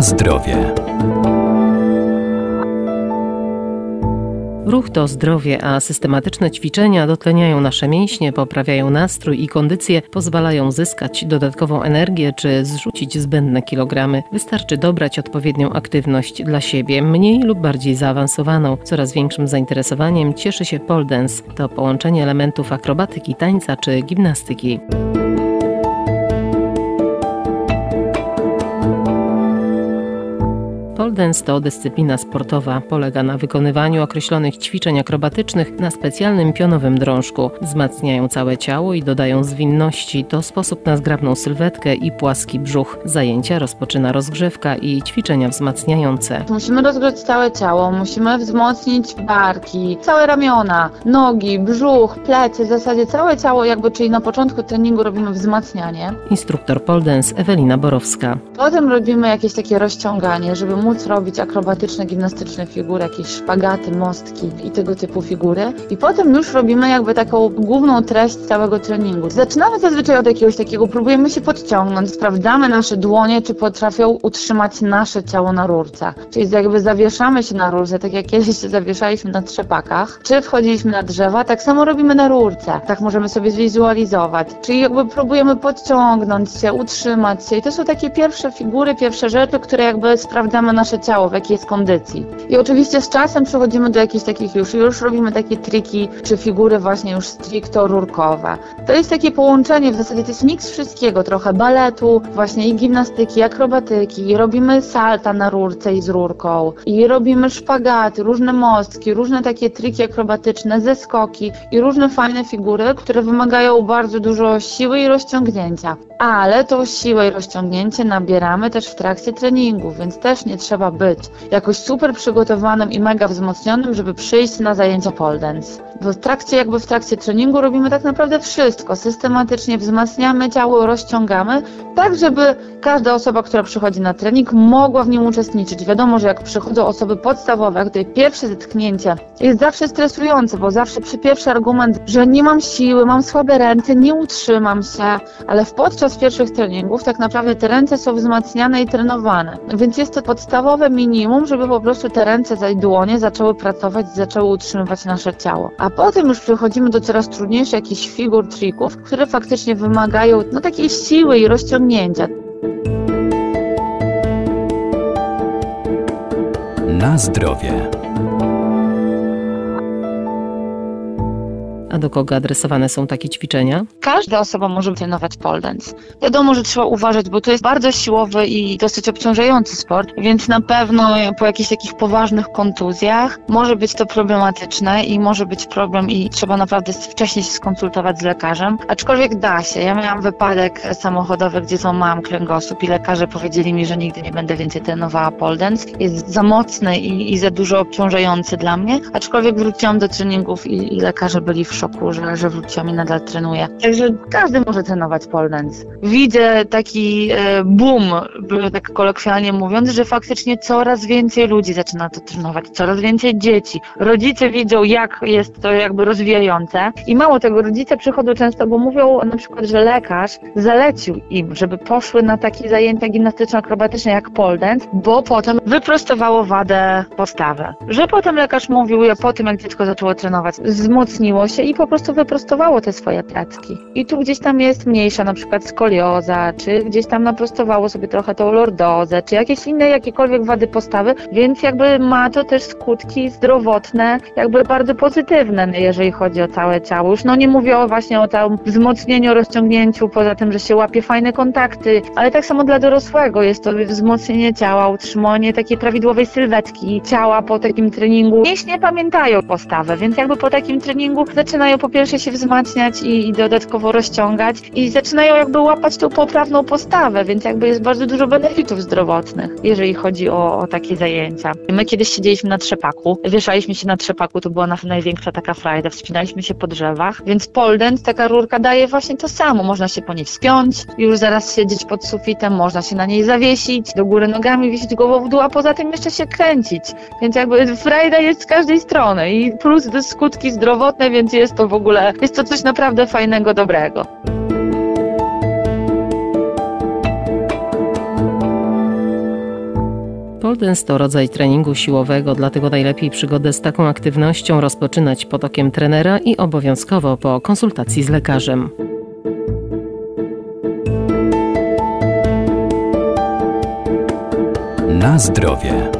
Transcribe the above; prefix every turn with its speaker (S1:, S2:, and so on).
S1: Zdrowie.
S2: Ruch to zdrowie, a systematyczne ćwiczenia dotleniają nasze mięśnie, poprawiają nastrój i kondycję, pozwalają zyskać dodatkową energię czy zrzucić zbędne kilogramy. Wystarczy dobrać odpowiednią aktywność dla siebie, mniej lub bardziej zaawansowaną. Coraz większym zainteresowaniem cieszy się pole dance. To połączenie elementów akrobatyki, tańca czy gimnastyki. Pole dance to dyscyplina sportowa. Polega na wykonywaniu określonych ćwiczeń akrobatycznych na specjalnym pionowym drążku. Wzmacniają całe ciało i dodają zwinności. To sposób na zgrabną sylwetkę i płaski brzuch. Zajęcia rozpoczyna rozgrzewka i ćwiczenia wzmacniające.
S3: Musimy rozgrzać całe ciało, musimy wzmocnić barki, całe ramiona, nogi, brzuch, plecy, w zasadzie całe ciało jakby, czyli na początku treningu robimy wzmacnianie.
S2: Instruktor pole dance Ewelina Borowska.
S3: Potem robimy jakieś takie rozciąganie, żeby móc robić akrobatyczne, gimnastyczne figury, jakieś szpagaty, mostki i tego typu figury. I potem już robimy jakby taką główną treść całego treningu. Zaczynamy zazwyczaj od jakiegoś takiego, próbujemy się podciągnąć, sprawdzamy nasze dłonie, czy potrafią utrzymać nasze ciało na rurce. Czyli jakby zawieszamy się na rurce, tak jak kiedyś się zawieszaliśmy na trzepakach, czy wchodziliśmy na drzewa, tak samo robimy na rurce. Tak możemy sobie zwizualizować. Czyli jakby próbujemy podciągnąć się, utrzymać się. I to są takie pierwsze figury, pierwsze rzeczy, które jakby sprawdzamy nasze ciało, w jakiej jest kondycji. I oczywiście z czasem przechodzimy do jakichś takich już, już robimy takie triki, czy figury właśnie już stricto rurkowe. To jest takie połączenie, w zasadzie to jest miks wszystkiego, trochę baletu, właśnie i gimnastyki, akrobatyki, robimy salta na rurce i z rurką, i robimy szpagaty, różne mostki, różne takie triki akrobatyczne, zeskoki i różne fajne figury, które wymagają bardzo dużo siły i rozciągnięcia. Ale tą siłę i rozciągnięcie nabieramy też w trakcie treningu, więc też nie trzeba być jakoś super przygotowanym i mega wzmocnionym, żeby przyjść na zajęcia pole dance. Bo w trakcie, jakby w trakcie treningu robimy tak naprawdę wszystko. Systematycznie wzmacniamy ciało, rozciągamy, tak żeby każda osoba, która przychodzi na trening, mogła w nim uczestniczyć. Wiadomo, że jak przychodzą osoby podstawowe, tutaj pierwsze zetknięcie jest zawsze stresujące, bo zawsze przy pierwszy argument, że nie mam siły, mam słabe ręce, nie utrzymam się, ale podczas pierwszych treningów tak naprawdę te ręce są wzmacniane i trenowane. Więc jest to podstawowe minimum, żeby po prostu te ręce i dłonie zaczęły pracować, zaczęły utrzymywać nasze ciało. A potem już przechodzimy do coraz trudniejszych jakichś figur, trików, które faktycznie wymagają no takiej siły i rozciągnięcia.
S1: Na zdrowie.
S2: Do kogo adresowane są takie ćwiczenia?
S3: Każda osoba może trenować pole dance. Wiadomo, że trzeba uważać, bo to jest bardzo siłowy i dosyć obciążający sport, więc na pewno po jakichś takich poważnych kontuzjach może być to problematyczne i może być problem i trzeba naprawdę wcześniej się skonsultować z lekarzem. Aczkolwiek da się. Ja miałam wypadek samochodowy, gdzie złamałam kręgosłup i lekarze powiedzieli mi, że nigdy nie będę więcej trenowała pole dance. Jest za mocny i, i za dużo obciążający dla mnie. Aczkolwiek wróciłam do treningów i, i lekarze byli w szoku, że, że wróciłam i nadal trenuję. Także każdy może trenować pole dance. Widzę taki e, boom, tak kolokwialnie mówiąc, że faktycznie coraz więcej ludzi zaczyna to trenować, coraz więcej dzieci. Rodzice widzą, jak jest to jakby rozwijające i mało tego, rodzice przychodzą często, bo mówią na przykład, że lekarz zalecił im, żeby poszły na takie zajęcia gimnastyczno-akrobatyczne jak pole dance, bo potem wyprostowało wadę postawy. Że potem lekarz mówił, że po tym jak dziecko zaczęło trenować, wzmocniło się i po prostu wyprostowało te swoje placki. I tu gdzieś tam jest mniejsza na przykład skolioza, czy gdzieś tam naprostowało sobie trochę tą lordozę, czy jakieś inne jakiekolwiek wady postawy, więc jakby ma to też skutki zdrowotne, jakby bardzo pozytywne, jeżeli chodzi o całe ciało. Już no nie mówię o właśnie o tym wzmocnieniu, rozciągnięciu, poza tym, że się łapie fajne kontakty, ale tak samo dla dorosłego jest to wzmocnienie ciała, utrzymanie takiej prawidłowej sylwetki ciała po takim treningu. Mięśnie pamiętają postawę, więc jakby po takim treningu zaczynają po pierwsze się wzmacniać i, i dodatkowo rozciągać i zaczynają jakby łapać tą poprawną postawę, więc jakby jest bardzo dużo benefitów zdrowotnych, jeżeli chodzi o, o takie zajęcia. My kiedyś siedzieliśmy na trzepaku, wieszaliśmy się na trzepaku, to była nasza największa taka frajda, wspinaliśmy się po drzewach, więc pole dance, taka rurka daje właśnie to samo, można się po niej wspiąć, już zaraz siedzieć pod sufitem, można się na niej zawiesić, do góry nogami wisić głową w dół, a poza tym jeszcze się kręcić, więc jakby frajda jest z każdej strony i plus skutki zdrowotne, więc jest to w ogóle, jest to coś naprawdę fajnego, dobrego.
S2: Pole dance to rodzaj treningu siłowego, dlatego najlepiej przygodę z taką aktywnością rozpoczynać pod okiem trenera i obowiązkowo po konsultacji z lekarzem.
S1: Na zdrowie.